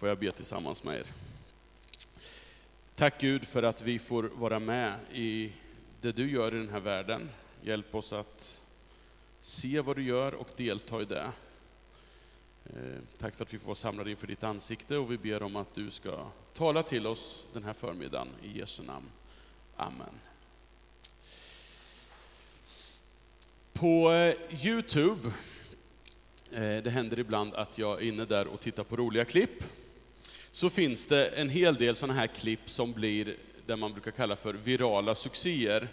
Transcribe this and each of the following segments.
får jag be tillsammans med er. Tack Gud för att vi får vara med i det du gör i den här världen. Hjälp oss att se vad du gör och delta i det. Eh, tack för att vi får vara samlade inför ditt ansikte och vi ber om att du ska tala till oss den här förmiddagen i Jesu namn. Amen. På eh, Youtube, eh, det händer ibland att jag är inne där och tittar på roliga klipp, så finns det en hel del sådana här klipp som blir det man brukar kalla för virala succéer.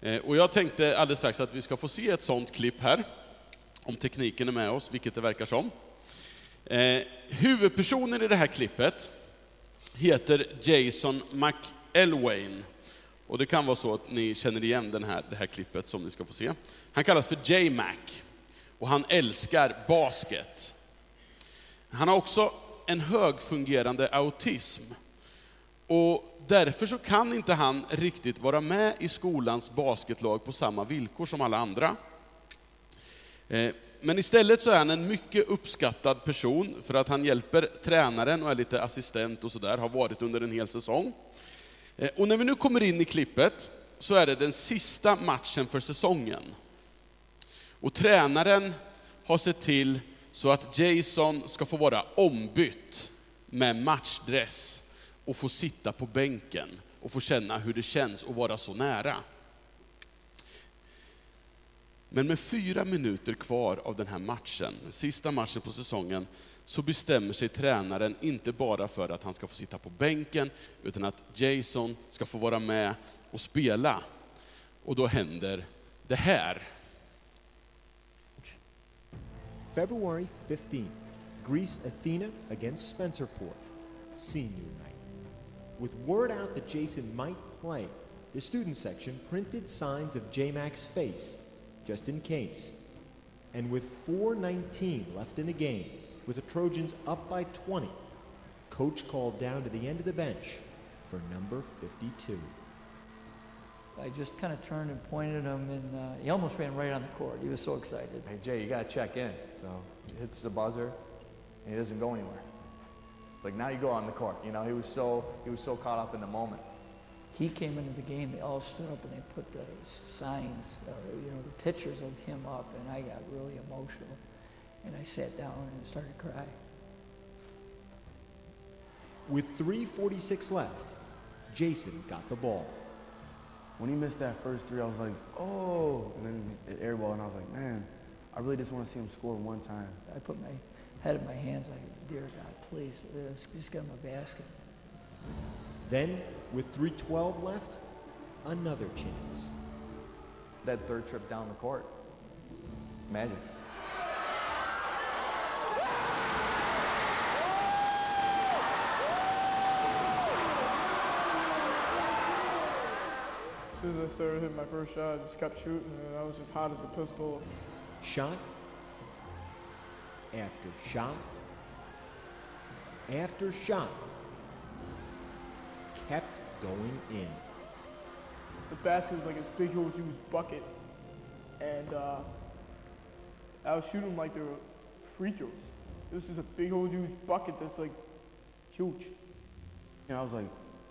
Eh, och jag tänkte alldeles strax att vi ska få se ett sådant klipp här, om tekniken är med oss, vilket det verkar som. Eh, huvudpersonen i det här klippet heter Jason McElwain. Och det kan vara så att ni känner igen den här, det här klippet som ni ska få se. Han kallas för J-Mac och han älskar basket. Han har också en högfungerande autism. Och därför så kan inte han riktigt vara med i skolans basketlag på samma villkor som alla andra. Eh, men istället så är han en mycket uppskattad person för att han hjälper tränaren och är lite assistent och sådär, har varit under en hel säsong. Eh, och när vi nu kommer in i klippet så är det den sista matchen för säsongen. Och tränaren har sett till så att Jason ska få vara ombytt med matchdress och få sitta på bänken och få känna hur det känns att vara så nära. Men med fyra minuter kvar av den här matchen, sista matchen på säsongen, så bestämmer sig tränaren inte bara för att han ska få sitta på bänken, utan att Jason ska få vara med och spela. Och då händer det här. February 15th, Greece Athena against Spencerport, senior night. With word out that Jason might play, the student section printed signs of J-Mac's face just in case. And with 4.19 left in the game, with the Trojans up by 20, coach called down to the end of the bench for number 52. I just kind of turned and pointed at him, and uh, he almost ran right on the court. He was so excited. Hey, Jay, you got to check in. So he hits the buzzer, and he doesn't go anywhere. It's like now you go on the court. You know, he was so he was so caught up in the moment he came into the game, they all stood up and they put the signs, uh, you know, the pictures of him up, and I got really emotional. And I sat down and started crying. With 3.46 left, Jason got the ball. When he missed that first three, I was like, oh, and then it airball, and I was like, man, I really just want to see him score one time. I put my head in my hands, like, dear God, please, uh, let's just get him a basket. Then, with 312 left, another chance. That third trip down the court. Imagine. As soon as I started hitting my first shot, I just kept shooting, and I was just hot as a pistol. Shot after shot after shot kept going in. The basket was like this big, old huge bucket, and uh, I was shooting like they were free throws. It was just a big, old, huge bucket that's like huge. And I was like,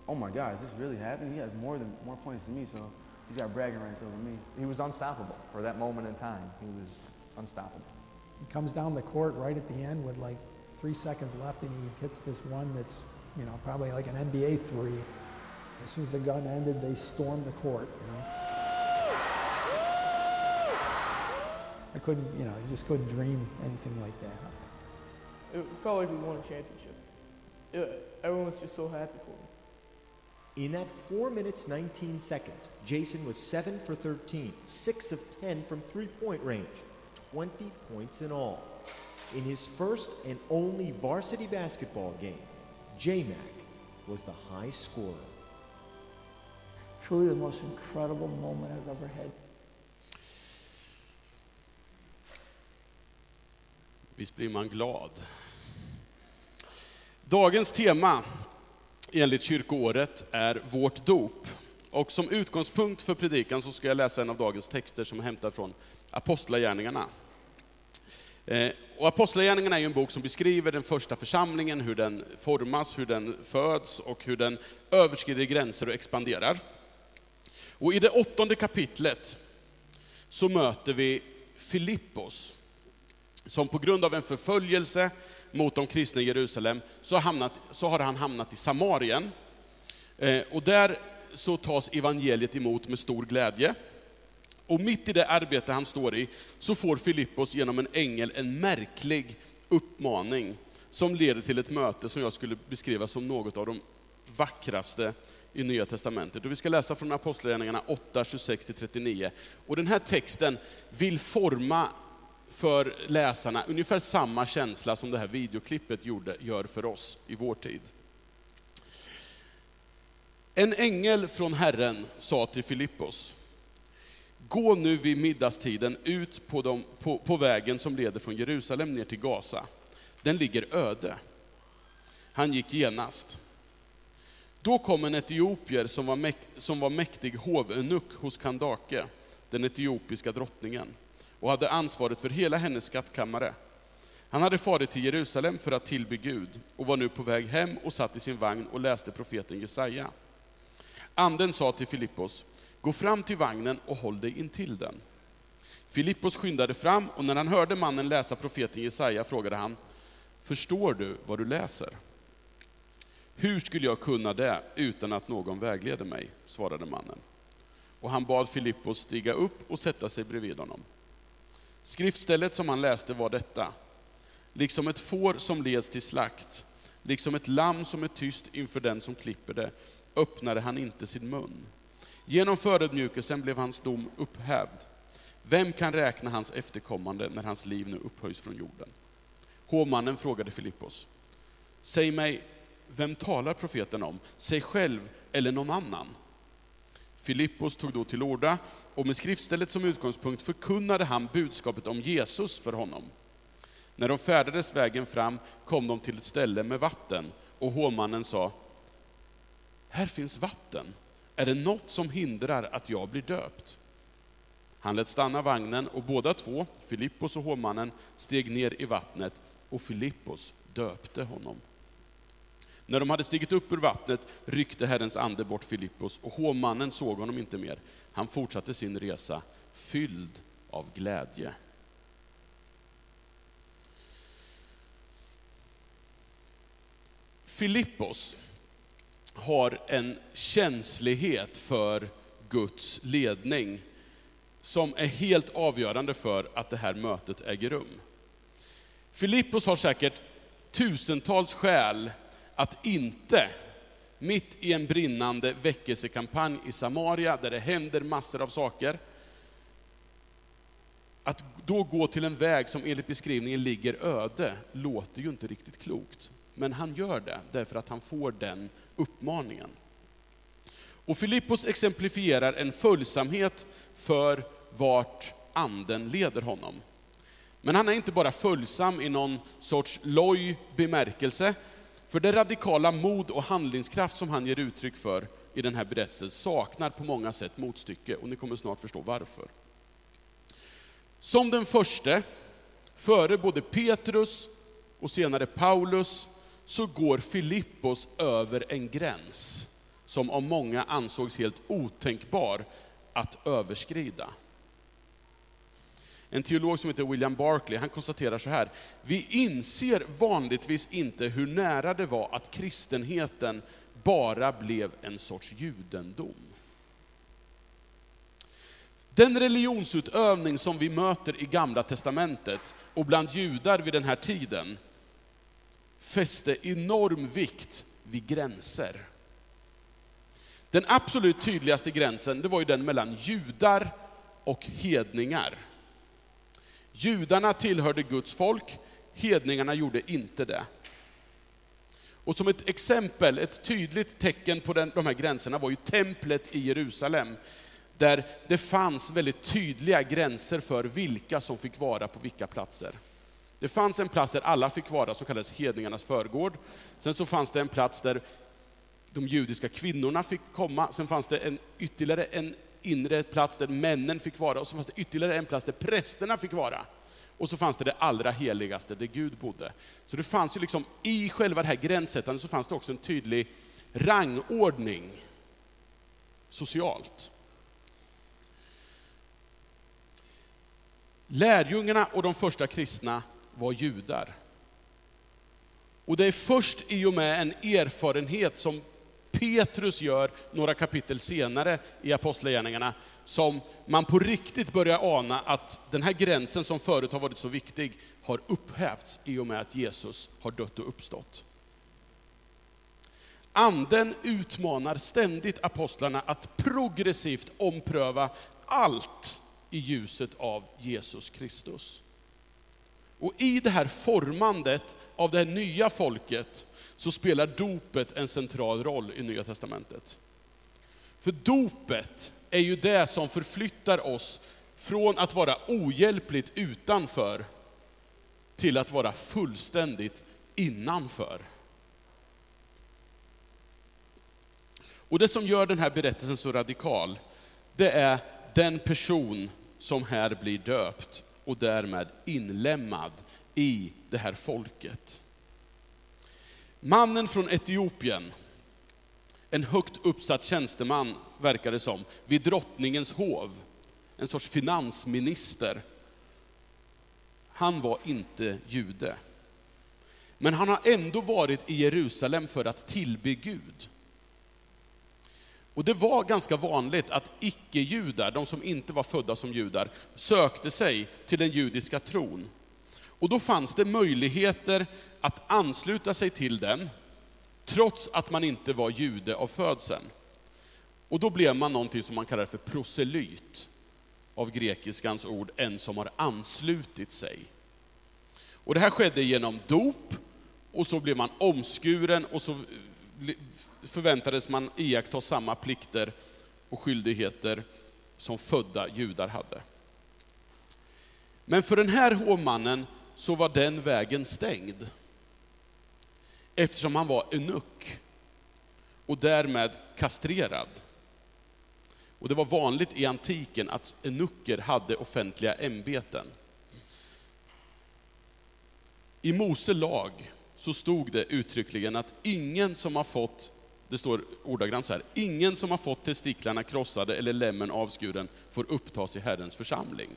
oh my God, is this really happening? He has more than more points than me, so he's got bragging rights over me. He was unstoppable for that moment in time. He was unstoppable. He comes down the court right at the end with like three seconds left, and he hits this one that's you know, probably like an NBA three. As soon as the gun ended, they stormed the court, you know. I couldn't, you know, you just couldn't dream anything like that. It felt like we won a championship. It, everyone was just so happy for me. In that 4 minutes 19 seconds, Jason was 7 for 13, 6 of 10 from three point range, 20 points in all. In his first and only varsity basketball game, J-Mac was the high scorer. Truly the most incredible moment I've ever had. Visst blir man glad. Dagens tema enligt kyrkoåret är vårt dop. Och som utgångspunkt för predikan så ska jag läsa en av dagens texter som är hämtad från Apostlagärningarna. Eh, och Apostlagärningarna är en bok som beskriver den första församlingen, hur den formas, hur den föds och hur den överskrider gränser och expanderar. Och i det åttonde kapitlet så möter vi Filippos, som på grund av en förföljelse mot de kristna i Jerusalem, så har, hamnat, så har han hamnat i Samarien. Eh, Och där så tas evangeliet emot med stor glädje. Och mitt i det arbete han står i, så får Filippos genom en ängel en märklig uppmaning, som leder till ett möte som jag skulle beskriva som något av de vackraste i Nya Testamentet. Och vi ska läsa från Apostlagärningarna 8, 26-39. Och den här texten vill forma för läsarna ungefär samma känsla som det här videoklippet gjorde, gör för oss i vår tid. En ängel från Herren sa till Filippos, gå nu vid middagstiden ut på, de, på, på vägen som leder från Jerusalem ner till Gaza. Den ligger öde. Han gick genast. Då kom en etiopier som var, mäkt, som var mäktig hovenuck hos Kandake, den etiopiska drottningen, och hade ansvaret för hela hennes skattkammare. Han hade farit till Jerusalem för att tillbe Gud och var nu på väg hem och satt i sin vagn och läste profeten Jesaja. Anden sa till Filippos, gå fram till vagnen och håll dig intill den. Filippos skyndade fram och när han hörde mannen läsa profeten Jesaja frågade han, förstår du vad du läser? Hur skulle jag kunna det utan att någon vägleder mig? svarade mannen. Och han bad Filippos stiga upp och sätta sig bredvid honom. Skriftstället som han läste var detta. Liksom ett får som leds till slakt, liksom ett lamm som är tyst inför den som klipper det, öppnade han inte sin mun. Genom förödmjukelsen blev hans dom upphävd. Vem kan räkna hans efterkommande när hans liv nu upphöjs från jorden? Hovmannen frågade Filippos, säg mig, vem talar profeten om? Sig själv eller någon annan? Filippos tog då till orda och med skriftstället som utgångspunkt förkunnade han budskapet om Jesus för honom. När de färdades vägen fram kom de till ett ställe med vatten och hovmannen sa, här finns vatten. Är det något som hindrar att jag blir döpt? Han lät stanna vagnen och båda två, Filippos och hovmannen, steg ner i vattnet och Filippos döpte honom. När de hade stigit upp ur vattnet ryckte Herrens ande bort Filippos och hovmannen såg honom inte mer. Han fortsatte sin resa fylld av glädje. Filippos har en känslighet för Guds ledning som är helt avgörande för att det här mötet äger rum. Filippos har säkert tusentals skäl att inte, mitt i en brinnande väckelsekampanj i Samaria, där det händer massor av saker, att då gå till en väg som enligt beskrivningen ligger öde, låter ju inte riktigt klokt. Men han gör det därför att han får den uppmaningen. Och Filippos exemplifierar en följsamhet för vart anden leder honom. Men han är inte bara följsam i någon sorts loj bemärkelse, för det radikala mod och handlingskraft som han ger uttryck för i den här berättelsen saknar på många sätt motstycke, och ni kommer snart förstå varför. Som den första, före både Petrus och senare Paulus, så går Filippos över en gräns som av många ansågs helt otänkbar att överskrida. En teolog som heter William Barclay, han konstaterar så här, vi inser vanligtvis inte hur nära det var att kristenheten bara blev en sorts judendom. Den religionsutövning som vi möter i Gamla Testamentet och bland judar vid den här tiden, fäste enorm vikt vid gränser. Den absolut tydligaste gränsen, det var ju den mellan judar och hedningar. Judarna tillhörde Guds folk, hedningarna gjorde inte det. Och som ett exempel, ett tydligt tecken på den, de här gränserna var ju templet i Jerusalem, där det fanns väldigt tydliga gränser för vilka som fick vara på vilka platser. Det fanns en plats där alla fick vara, så kallades hedningarnas förgård. Sen så fanns det en plats där de judiska kvinnorna fick komma. Sen fanns det en, ytterligare en inre plats där männen fick vara och så fanns det ytterligare en plats där prästerna fick vara. Och så fanns det det allra heligaste, där Gud bodde. Så det fanns ju liksom, i själva det här gränssättandet så fanns det också en tydlig rangordning socialt. Lärjungarna och de första kristna var judar. Och det är först i och med en erfarenhet som Petrus gör några kapitel senare i Apostlagärningarna, som man på riktigt börjar ana att den här gränsen som förut har varit så viktig, har upphävts i och med att Jesus har dött och uppstått. Anden utmanar ständigt apostlarna att progressivt ompröva allt i ljuset av Jesus Kristus. Och i det här formandet av det här nya folket så spelar dopet en central roll i Nya Testamentet. För dopet är ju det som förflyttar oss från att vara ohjälpligt utanför till att vara fullständigt innanför. Och det som gör den här berättelsen så radikal, det är den person som här blir döpt och därmed inlemmad i det här folket. Mannen från Etiopien, en högt uppsatt tjänsteman verkar det som, vid drottningens hov, en sorts finansminister. Han var inte jude. Men han har ändå varit i Jerusalem för att tillbe Gud. Och det var ganska vanligt att icke-judar, de som inte var födda som judar, sökte sig till den judiska tron. Och då fanns det möjligheter att ansluta sig till den, trots att man inte var jude av födseln. Och då blev man någonting som man kallar för proselyt, av grekiskans ord, en som har anslutit sig. Och det här skedde genom dop, och så blev man omskuren, och så förväntades man iaktta samma plikter och skyldigheter som födda judar hade. Men för den här hovmannen så var den vägen stängd. Eftersom han var enuck och därmed kastrerad. Och det var vanligt i antiken att enucker hade offentliga ämbeten. I Mose lag så stod det uttryckligen att ingen som har fått, det står ordagrant så här, ingen som har fått testiklarna krossade eller lämmen avskuren får upptas i Herrens församling.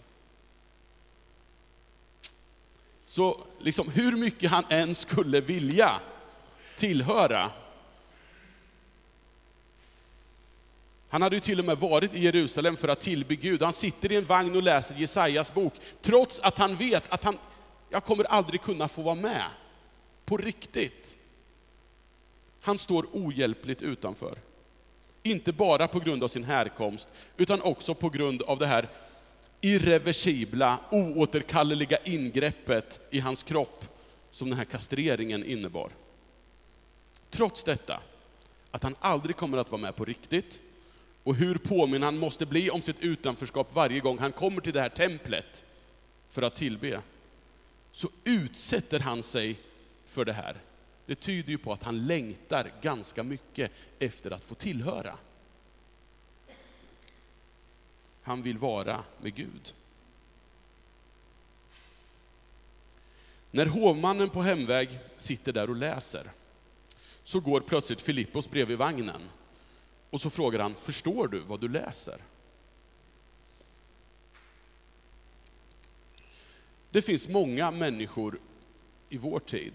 Så liksom, hur mycket han än skulle vilja tillhöra, Han hade ju till och med varit i Jerusalem för att tillbe Gud. Han sitter i en vagn och läser Jesajas bok, trots att han vet att han, jag kommer aldrig kunna få vara med på riktigt. Han står ohjälpligt utanför. Inte bara på grund av sin härkomst, utan också på grund av det här irreversibla, oåterkalleliga ingreppet i hans kropp som den här kastreringen innebar. Trots detta, att han aldrig kommer att vara med på riktigt, och hur påminn han måste bli om sitt utanförskap varje gång han kommer till det här templet för att tillbe, så utsätter han sig för det här. Det tyder ju på att han längtar ganska mycket efter att få tillhöra. Han vill vara med Gud. När hovmannen på hemväg sitter där och läser, så går plötsligt Filippos bredvid vagnen. Och så frågar han, förstår du vad du läser? Det finns många människor i vår tid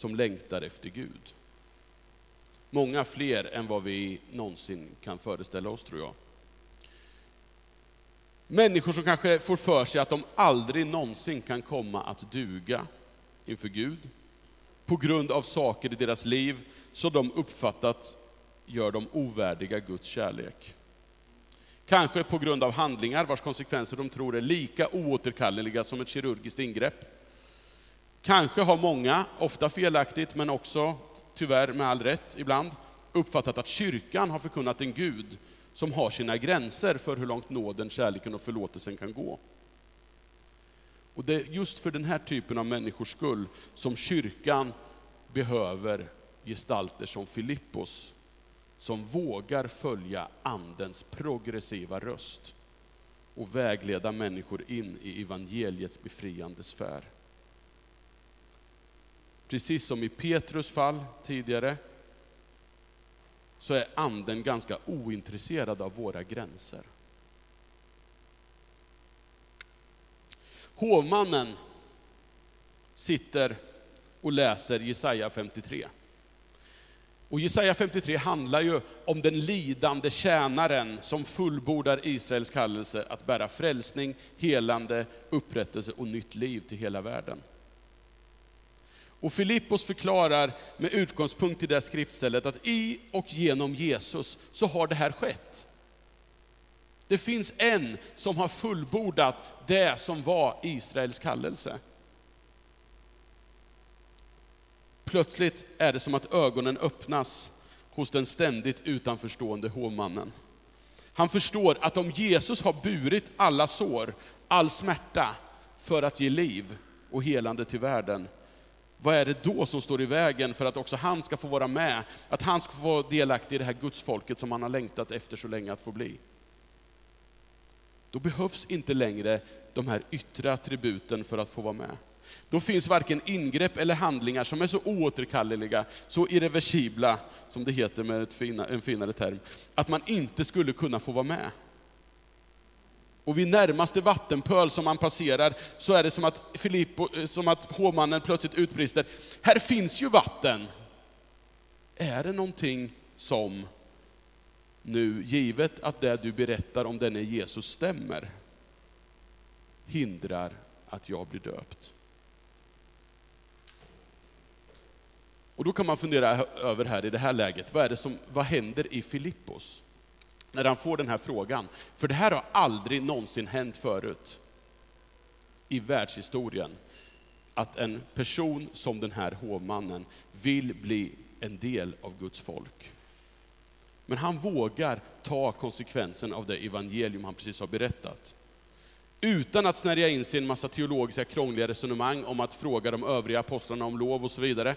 som längtar efter Gud. Många fler än vad vi någonsin kan föreställa oss, tror jag. Människor som kanske får för sig att de aldrig någonsin kan komma att duga inför Gud, på grund av saker i deras liv som de uppfattat gör dem ovärdiga Guds kärlek. Kanske på grund av handlingar vars konsekvenser de tror är lika oåterkalleliga som ett kirurgiskt ingrepp. Kanske har många, ofta felaktigt men också tyvärr med all rätt ibland, uppfattat att kyrkan har förkunnat en Gud som har sina gränser för hur långt nåden, kärleken och förlåtelsen kan gå. Och det är just för den här typen av människors skull som kyrkan behöver gestalter som Filippos, som vågar följa Andens progressiva röst och vägleda människor in i evangeliets befriande sfär. Precis som i Petrus fall tidigare, så är anden ganska ointresserad av våra gränser. Hovmannen sitter och läser Jesaja 53. Och Jesaja 53 handlar ju om den lidande tjänaren som fullbordar Israels kallelse att bära frälsning, helande, upprättelse och nytt liv till hela världen. Och Filippos förklarar med utgångspunkt i det skriftstället att i och genom Jesus så har det här skett. Det finns en som har fullbordat det som var Israels kallelse. Plötsligt är det som att ögonen öppnas hos den ständigt utanförstående hovmannen. Han förstår att om Jesus har burit alla sår, all smärta, för att ge liv och helande till världen, vad är det då som står i vägen för att också han ska få vara med? Att han ska få vara delaktig i det här gudsfolket som han har längtat efter så länge att få bli. Då behövs inte längre de här yttre attributen för att få vara med. Då finns varken ingrepp eller handlingar som är så oåterkalleliga, så irreversibla, som det heter med fina, en finare term, att man inte skulle kunna få vara med. Och vid närmaste vattenpöl som man passerar så är det som att, Filippo, eh, som att hovmannen plötsligt utbrister, här finns ju vatten! Är det någonting som nu, givet att det du berättar om denne Jesus stämmer, hindrar att jag blir döpt? Och då kan man fundera över här i det här läget, vad, är det som, vad händer i Filippos? När han får den här frågan. För det här har aldrig någonsin hänt förut i världshistorien. Att en person som den här hovmannen vill bli en del av Guds folk. Men han vågar ta konsekvensen av det evangelium han precis har berättat. Utan att snärja in sig i en massa teologiska krångliga resonemang om att fråga de övriga apostlarna om lov och så vidare,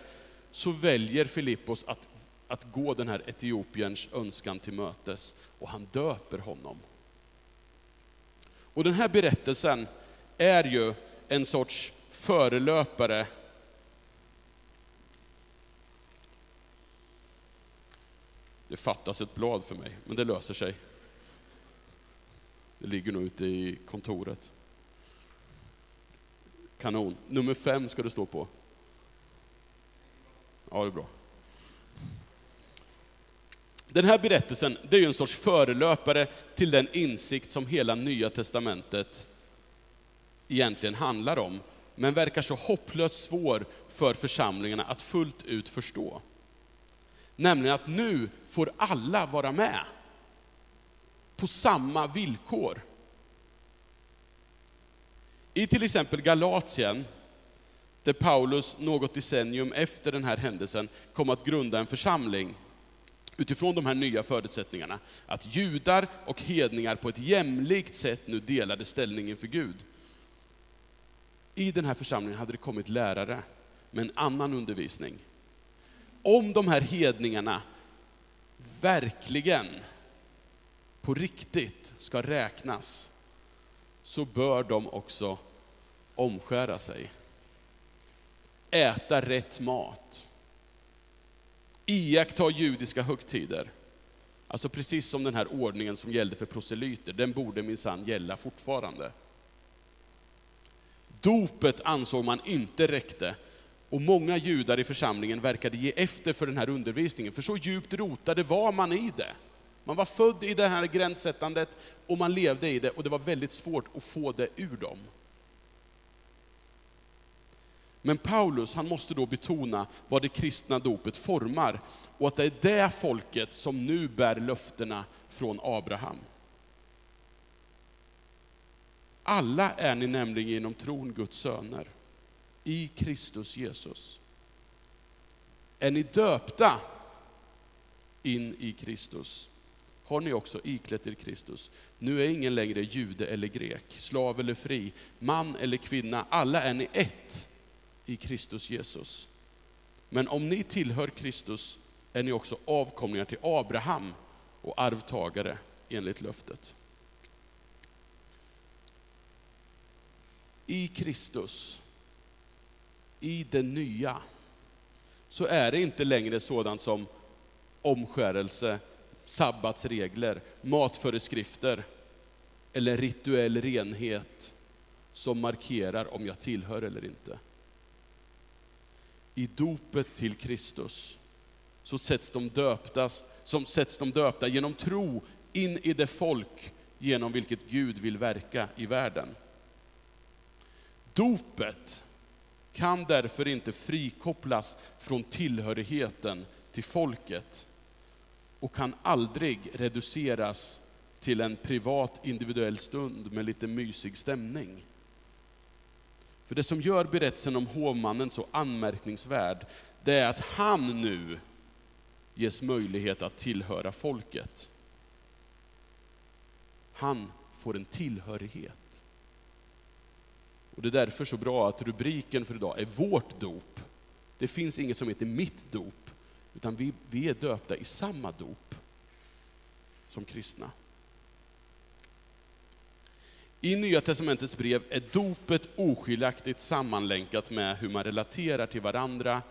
så väljer Filippos att, att gå den här Etiopiens önskan till mötes och han döper honom. Och den här berättelsen är ju en sorts förelöpare Det fattas ett blad för mig, men det löser sig. Det ligger nog ute i kontoret. Kanon. Nummer fem ska det stå på. Ja, det är bra. Den här berättelsen, det är ju en sorts förelöpare till den insikt som hela Nya Testamentet egentligen handlar om, men verkar så hopplöst svår för församlingarna att fullt ut förstå. Nämligen att nu får alla vara med. På samma villkor. I till exempel Galatien, där Paulus något decennium efter den här händelsen kom att grunda en församling utifrån de här nya förutsättningarna. Att judar och hedningar på ett jämlikt sätt nu delade ställning inför Gud. I den här församlingen hade det kommit lärare med en annan undervisning. Om de här hedningarna verkligen på riktigt ska räknas, så bör de också omskära sig äta rätt mat, iaktta judiska högtider. Alltså precis som den här ordningen som gällde för proselyter, den borde minsann gälla fortfarande. Dopet ansåg man inte räckte och många judar i församlingen verkade ge efter för den här undervisningen, för så djupt rotade var man i det. Man var född i det här gränssättandet och man levde i det och det var väldigt svårt att få det ur dem. Men Paulus, han måste då betona vad det kristna dopet formar och att det är det folket som nu bär löftena från Abraham. Alla är ni nämligen genom tron Guds söner, i Kristus Jesus. Är ni döpta in i Kristus, har ni också iklätt er Kristus. Nu är ingen längre jude eller grek, slav eller fri, man eller kvinna, alla är ni ett i Kristus Jesus. Men om ni tillhör Kristus är ni också avkomlingar till Abraham och arvtagare enligt löftet. i Kristus, i det nya, så är det inte längre sådant som omskärelse, sabbatsregler, matföreskrifter eller rituell renhet som markerar om jag tillhör eller inte. I dopet till Kristus så sätts de, döptas, som sätts de döpta genom tro in i det folk genom vilket Gud vill verka i världen. Dopet kan därför inte frikopplas från tillhörigheten till folket och kan aldrig reduceras till en privat individuell stund med lite mysig stämning. För det som gör berättelsen om hovmannen så anmärkningsvärd, det är att han nu ges möjlighet att tillhöra folket. Han får en tillhörighet. Och Det är därför så bra att rubriken för idag är vårt dop. Det finns inget som heter mitt dop, utan vi, vi är döpta i samma dop som kristna. I Nya Testamentets brev är dopet oskiljaktigt sammanlänkat med hur man relaterar till varandra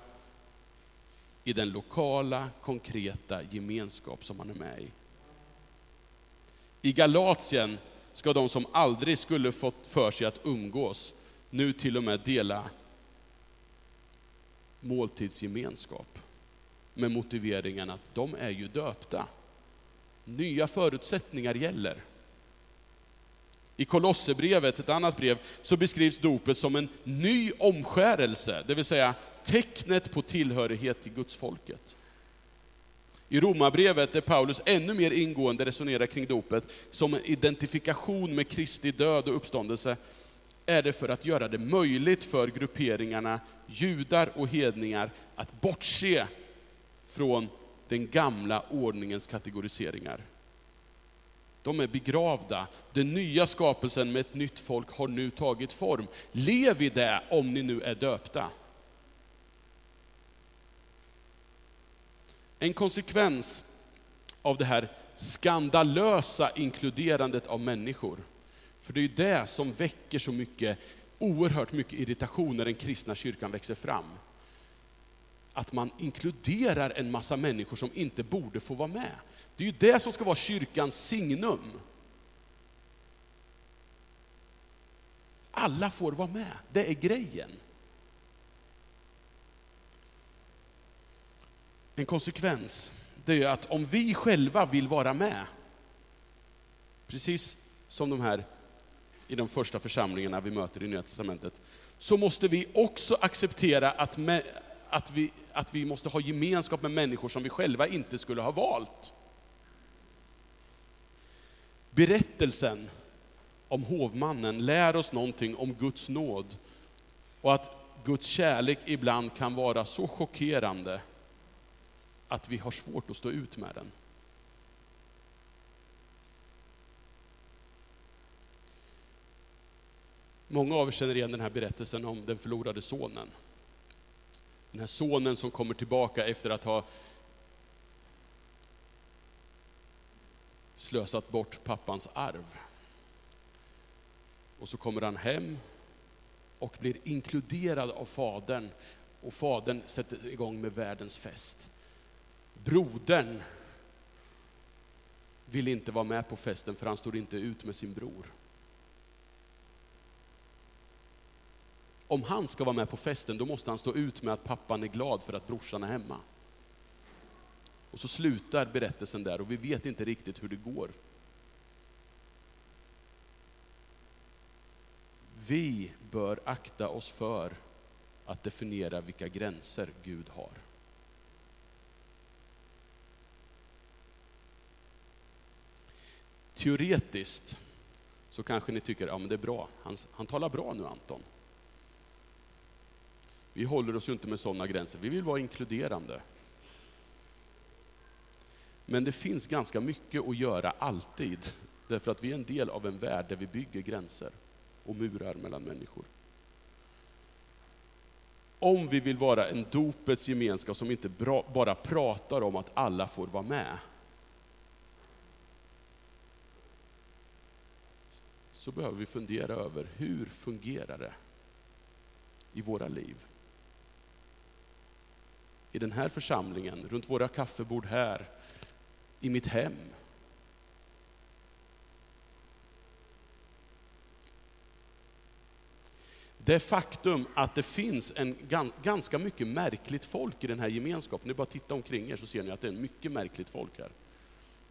i den lokala, konkreta gemenskap som man är med i. I Galatien ska de som aldrig skulle fått för sig att umgås, nu till och med dela måltidsgemenskap med motiveringen att de är ju döpta. Nya förutsättningar gäller. I Kolosserbrevet, ett annat brev, så beskrivs dopet som en ny omskärelse, det vill säga tecknet på tillhörighet till gudsfolket. I Romarbrevet, där Paulus ännu mer ingående resonerar kring dopet som en identifikation med Kristi död och uppståndelse, är det för att göra det möjligt för grupperingarna judar och hedningar att bortse från den gamla ordningens kategoriseringar. De är begravda. Den nya skapelsen med ett nytt folk har nu tagit form. Lev i det om ni nu är döpta. En konsekvens av det här skandalösa inkluderandet av människor, för det är ju det som väcker så mycket, oerhört mycket irritation när den kristna kyrkan växer fram. Att man inkluderar en massa människor som inte borde få vara med. Det är ju det som ska vara kyrkans signum. Alla får vara med, det är grejen. En konsekvens, det är att om vi själva vill vara med, precis som de här i de första församlingarna vi möter i Nya Testamentet, så måste vi också acceptera att, med, att, vi, att vi måste ha gemenskap med människor som vi själva inte skulle ha valt. Berättelsen om hovmannen lär oss någonting om Guds nåd och att Guds kärlek ibland kan vara så chockerande att vi har svårt att stå ut med den. Många av er känner igen den här berättelsen om den förlorade sonen. Den här sonen som kommer tillbaka efter att ha slösat bort pappans arv. Och så kommer han hem och blir inkluderad av fadern och fadern sätter igång med världens fest. Brodern vill inte vara med på festen för han står inte ut med sin bror. Om han ska vara med på festen, då måste han stå ut med att pappan är glad för att brorsan är hemma. Och så slutar berättelsen där och vi vet inte riktigt hur det går. Vi bör akta oss för att definiera vilka gränser Gud har. Teoretiskt så kanske ni tycker, ja men det är bra, han, han talar bra nu Anton. Vi håller oss ju inte med sådana gränser, vi vill vara inkluderande. Men det finns ganska mycket att göra alltid, därför att vi är en del av en värld där vi bygger gränser och murar mellan människor. Om vi vill vara en dopets gemenskap som inte bara pratar om att alla får vara med, så behöver vi fundera över hur fungerar det i våra liv? I den här församlingen, runt våra kaffebord här, i mitt hem. Det faktum att det finns en ganska mycket märkligt folk i den här gemenskapen, ni bara titta omkring er så ser ni att det är mycket märkligt folk här.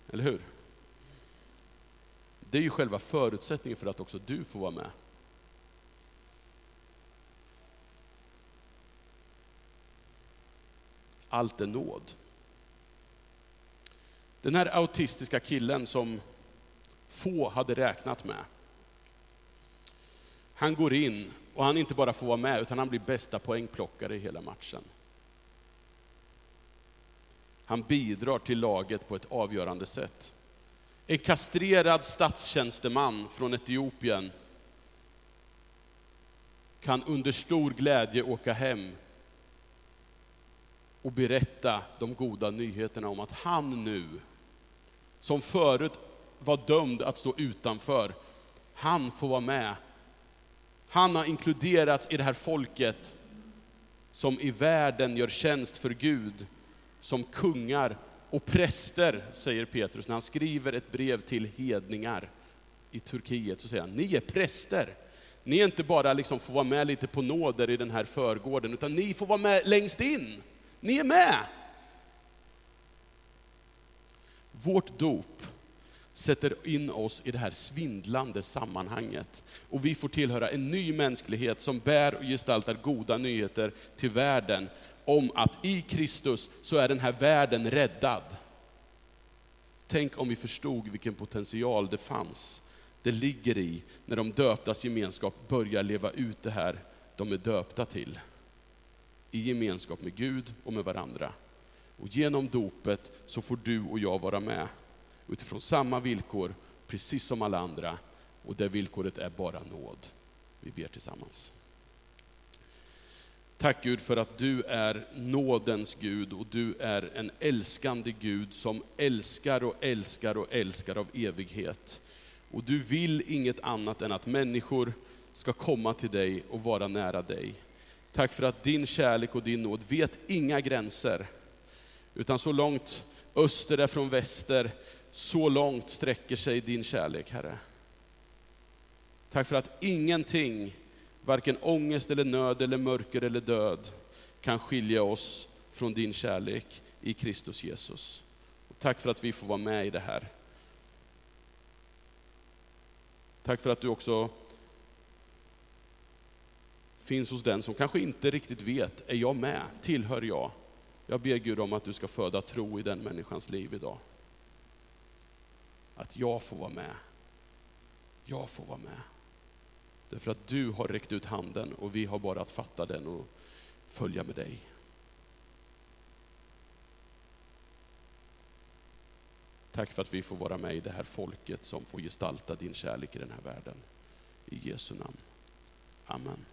Eller hur? Det är ju själva förutsättningen för att också du får vara med. Allt är nåd. Den här autistiska killen som få hade räknat med. Han går in och han inte bara får vara med, utan han blir bästa poängplockare i hela matchen. Han bidrar till laget på ett avgörande sätt. En kastrerad statstjänsteman från Etiopien kan under stor glädje åka hem och berätta de goda nyheterna om att han nu, som förut var dömd att stå utanför, han får vara med. Han har inkluderats i det här folket som i världen gör tjänst för Gud, som kungar och präster, säger Petrus när han skriver ett brev till hedningar i Turkiet, så säger han, ni är präster. Ni är inte bara liksom får vara med lite på nåder i den här förgården, utan ni får vara med längst in. Ni är med! Vårt dop sätter in oss i det här svindlande sammanhanget. Och vi får tillhöra en ny mänsklighet som bär och gestaltar goda nyheter till världen om att i Kristus så är den här världen räddad. Tänk om vi förstod vilken potential det fanns, det ligger i, när de döptas gemenskap börjar leva ut det här de är döpta till. I gemenskap med Gud och med varandra. Och genom dopet så får du och jag vara med utifrån samma villkor, precis som alla andra. Och det villkoret är bara nåd. Vi ber tillsammans. Tack Gud för att du är nådens Gud och du är en älskande Gud som älskar och älskar och älskar av evighet. Och du vill inget annat än att människor ska komma till dig och vara nära dig. Tack för att din kärlek och din nåd vet inga gränser. Utan så långt öster är från väster, så långt sträcker sig din kärlek, Herre. Tack för att ingenting varken ångest eller nöd eller mörker eller död kan skilja oss från din kärlek i Kristus Jesus. Och tack för att vi får vara med i det här. Tack för att du också finns hos den som kanske inte riktigt vet, är jag med? Tillhör jag? Jag ber Gud om att du ska föda tro i den människans liv idag. Att jag får vara med. Jag får vara med. Därför att du har räckt ut handen och vi har bara att fatta den och följa med dig. Tack för att vi får vara med i det här folket som får gestalta din kärlek i den här världen. I Jesu namn. Amen.